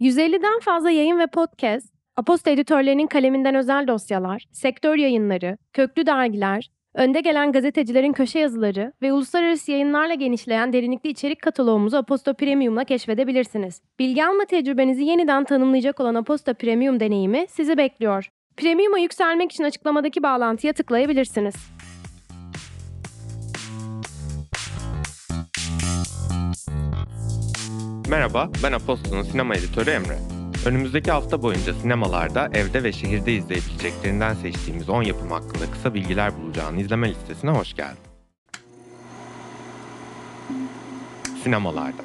150'den fazla yayın ve podcast, Aposta editörlerinin kaleminden özel dosyalar, sektör yayınları, köklü dergiler, önde gelen gazetecilerin köşe yazıları ve uluslararası yayınlarla genişleyen derinlikli içerik kataloğumuzu Aposta Premium'la keşfedebilirsiniz. Bilgi alma tecrübenizi yeniden tanımlayacak olan Aposta Premium deneyimi sizi bekliyor. Premium'a yükselmek için açıklamadaki bağlantıya tıklayabilirsiniz. Merhaba, ben Aposto'nun sinema editörü Emre. Önümüzdeki hafta boyunca sinemalarda, evde ve şehirde izleyebileceklerinden seçtiğimiz 10 yapım hakkında kısa bilgiler bulacağın izleme listesine hoş geldin. Sinemalarda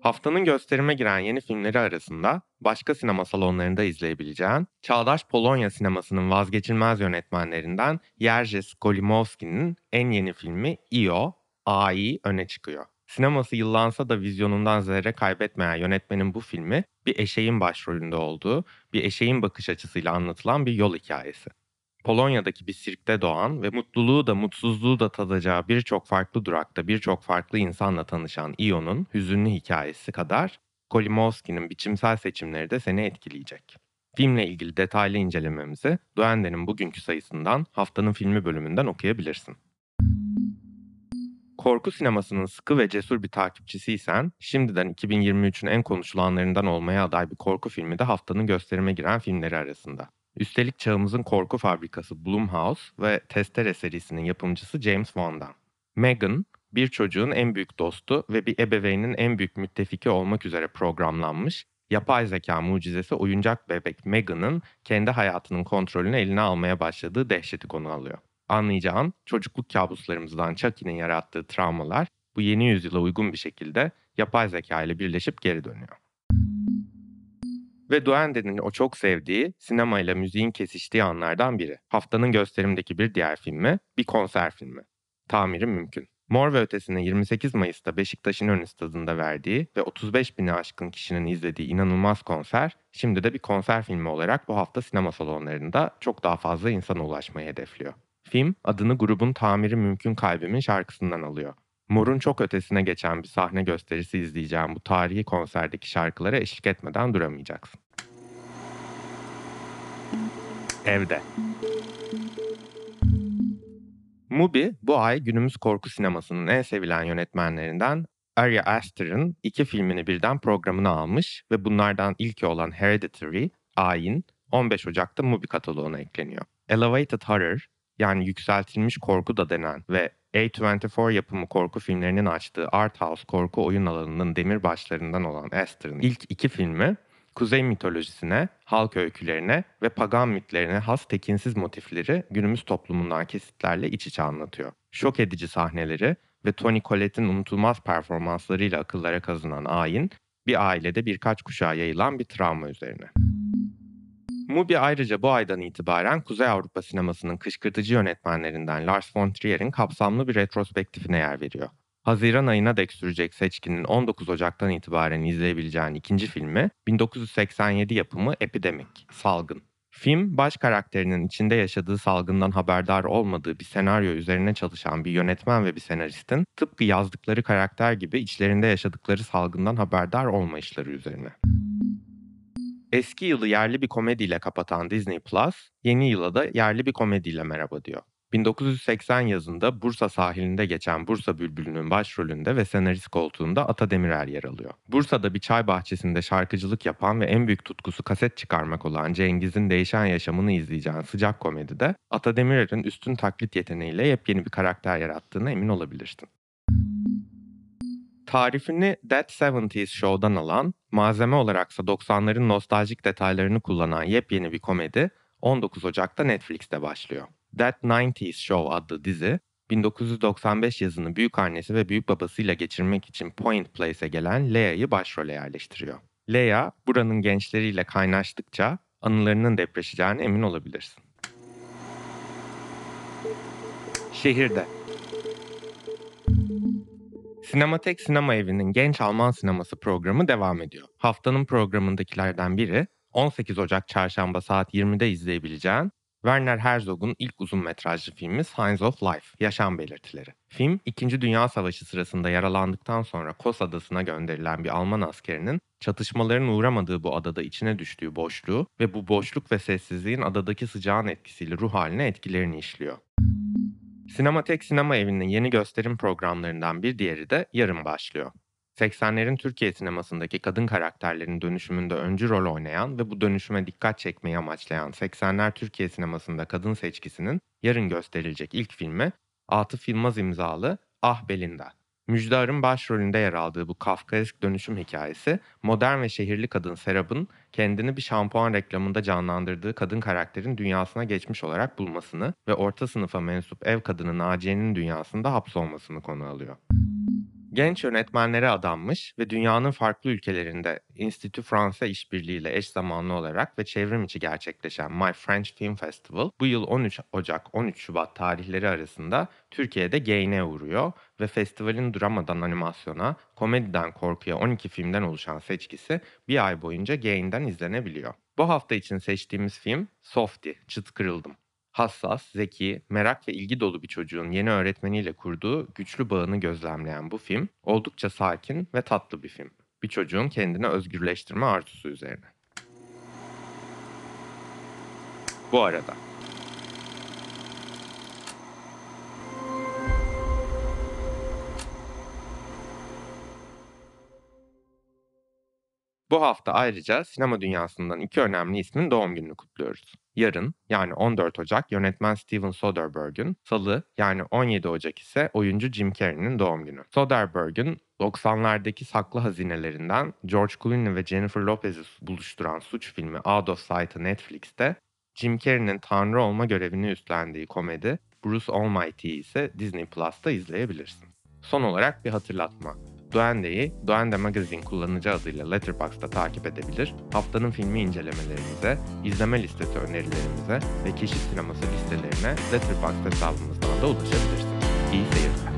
Haftanın gösterime giren yeni filmleri arasında başka sinema salonlarında izleyebileceğin Çağdaş Polonya sinemasının vazgeçilmez yönetmenlerinden Jerzy Skolimowski'nin en yeni filmi Io, AI öne çıkıyor. Sineması yıllansa da vizyonundan zerre kaybetmeyen yönetmenin bu filmi bir eşeğin başrolünde olduğu, bir eşeğin bakış açısıyla anlatılan bir yol hikayesi. Polonya'daki bir sirkte doğan ve mutluluğu da mutsuzluğu da tadacağı birçok farklı durakta birçok farklı insanla tanışan Ion'un hüzünlü hikayesi kadar Kolimowski'nin biçimsel seçimleri de seni etkileyecek. Filmle ilgili detaylı incelememizi Duende'nin bugünkü sayısından haftanın filmi bölümünden okuyabilirsin. Korku sinemasının sıkı ve cesur bir takipçisiysen, şimdiden 2023'ün en konuşulanlarından olmaya aday bir korku filmi de haftanın gösterime giren filmleri arasında. Üstelik çağımızın korku fabrikası Blumhouse ve Testere serisinin yapımcısı James Wan'dan. Megan, bir çocuğun en büyük dostu ve bir ebeveynin en büyük müttefiki olmak üzere programlanmış, yapay zeka mucizesi oyuncak bebek Megan'ın kendi hayatının kontrolünü eline almaya başladığı dehşeti konu alıyor. Anlayacağın çocukluk kabuslarımızdan Chucky'nin yarattığı travmalar bu yeni yüzyıla uygun bir şekilde yapay zeka ile birleşip geri dönüyor. Ve Duende'nin o çok sevdiği sinemayla müziğin kesiştiği anlardan biri. Haftanın gösterimdeki bir diğer filmi bir konser filmi. Tamiri mümkün. Mor ve Ötesi'nin 28 Mayıs'ta Beşiktaş'ın ön stadında verdiği ve 35 bini aşkın kişinin izlediği inanılmaz konser, şimdi de bir konser filmi olarak bu hafta sinema salonlarında çok daha fazla insana ulaşmayı hedefliyor. Film adını grubun Tamiri Mümkün Kalbimin şarkısından alıyor. Mor'un çok ötesine geçen bir sahne gösterisi izleyeceğim bu tarihi konserdeki şarkılara eşlik etmeden duramayacaksın. Evde Mubi bu ay günümüz korku sinemasının en sevilen yönetmenlerinden Ari Aster'ın iki filmini birden programına almış ve bunlardan ilki olan Hereditary, Ayin, 15 Ocak'ta Mubi kataloğuna ekleniyor. Elevated Horror, yani yükseltilmiş korku da denen ve A24 yapımı korku filmlerinin açtığı art house korku oyun alanının demirbaşlarından olan Aster'ın ilk iki filmi kuzey mitolojisine, halk öykülerine ve pagan mitlerine has tekinsiz motifleri günümüz toplumundan kesitlerle iç içe anlatıyor. Şok edici sahneleri ve Tony Collette'in unutulmaz performanslarıyla akıllara kazınan ayin, bir ailede birkaç kuşağa yayılan bir travma üzerine. Mubi ayrıca bu aydan itibaren Kuzey Avrupa sinemasının kışkırtıcı yönetmenlerinden Lars von Trier'in kapsamlı bir retrospektifine yer veriyor. Haziran ayına dek sürecek seçkinin 19 Ocak'tan itibaren izleyebileceğin ikinci filmi 1987 yapımı Epidemic, Salgın. Film, baş karakterinin içinde yaşadığı salgından haberdar olmadığı bir senaryo üzerine çalışan bir yönetmen ve bir senaristin tıpkı yazdıkları karakter gibi içlerinde yaşadıkları salgından haberdar olmayışları üzerine. Eski yılı yerli bir komediyle kapatan Disney Plus, yeni yıla da yerli bir komediyle merhaba diyor. 1980 yazında Bursa sahilinde geçen Bursa Bülbülü'nün başrolünde ve senarist koltuğunda Ata Demirer yer alıyor. Bursa'da bir çay bahçesinde şarkıcılık yapan ve en büyük tutkusu kaset çıkarmak olan Cengiz'in değişen yaşamını izleyeceğin sıcak komedide Ata Demirer'in üstün taklit yeteneğiyle yepyeni bir karakter yarattığına emin olabilirsin. Tarifini That 70's Show'dan alan, malzeme olaraksa 90'ların nostaljik detaylarını kullanan yepyeni bir komedi 19 Ocak'ta Netflix'te başlıyor. That 90's Show adlı dizi 1995 yazını büyük annesi ve büyük babasıyla geçirmek için Point Place'e gelen Lea'yı başrole yerleştiriyor. Lea, buranın gençleriyle kaynaştıkça anılarının depreşeceğine emin olabilirsin. Şehirde Sinematek Sinema Evi'nin Genç Alman Sineması programı devam ediyor. Haftanın programındakilerden biri 18 Ocak çarşamba saat 20'de izleyebileceğin Werner Herzog'un ilk uzun metrajlı filmi Signs of Life, Yaşam Belirtileri. Film, 2. Dünya Savaşı sırasında yaralandıktan sonra Kos Adası'na gönderilen bir Alman askerinin çatışmaların uğramadığı bu adada içine düştüğü boşluğu ve bu boşluk ve sessizliğin adadaki sıcağın etkisiyle ruh haline etkilerini işliyor. Sinematek Sinema Evi'nin yeni gösterim programlarından bir diğeri de yarın başlıyor. 80'lerin Türkiye sinemasındaki kadın karakterlerin dönüşümünde öncü rol oynayan ve bu dönüşüme dikkat çekmeyi amaçlayan 80'ler Türkiye sinemasında kadın seçkisinin yarın gösterilecek ilk filmi Atıf Yılmaz imzalı Ah Belinda. Müjde Ar'ın başrolünde yer aldığı bu kafkaesk dönüşüm hikayesi, modern ve şehirli kadın Serap'ın kendini bir şampuan reklamında canlandırdığı kadın karakterin dünyasına geçmiş olarak bulmasını ve orta sınıfa mensup ev kadını Naciye'nin dünyasında hapsolmasını konu alıyor. Genç yönetmenlere adanmış ve dünyanın farklı ülkelerinde Institut Fransa işbirliğiyle eş zamanlı olarak ve çevrim içi gerçekleşen My French Film Festival bu yıl 13 Ocak 13 Şubat tarihleri arasında Türkiye'de Gain'e uğruyor ve festivalin dramadan animasyona, komediden korkuya 12 filmden oluşan seçkisi bir ay boyunca Gain'den izlenebiliyor. Bu hafta için seçtiğimiz film Softy, Çıt Kırıldım hassas, zeki, merak ve ilgi dolu bir çocuğun yeni öğretmeniyle kurduğu güçlü bağını gözlemleyen bu film oldukça sakin ve tatlı bir film. Bir çocuğun kendini özgürleştirme arzusu üzerine. Bu arada Bu hafta ayrıca sinema dünyasından iki önemli ismin doğum gününü kutluyoruz. Yarın yani 14 Ocak yönetmen Steven Soderbergh'ün, salı yani 17 Ocak ise oyuncu Jim Carrey'nin doğum günü. Soderbergh'ün 90'lardaki saklı hazinelerinden George Clooney ve Jennifer Lopez'i buluşturan suç filmi Out of Sight'ı Netflix'te, Jim Carrey'nin tanrı olma görevini üstlendiği komedi Bruce Almighty'yi ise Disney Plus'ta izleyebilirsin. Son olarak bir hatırlatma. Duende'yi Duende Magazine kullanıcı adıyla Letterboxd'da takip edebilir, haftanın filmi incelemelerimize, izleme listesi önerilerimize ve keşif sineması listelerine Letterboxd hesabımızdan da ulaşabilirsiniz. İyi seyirler.